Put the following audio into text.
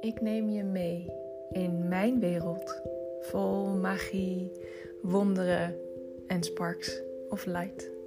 Ik neem je mee in mijn wereld vol magie, wonderen en sparks of light.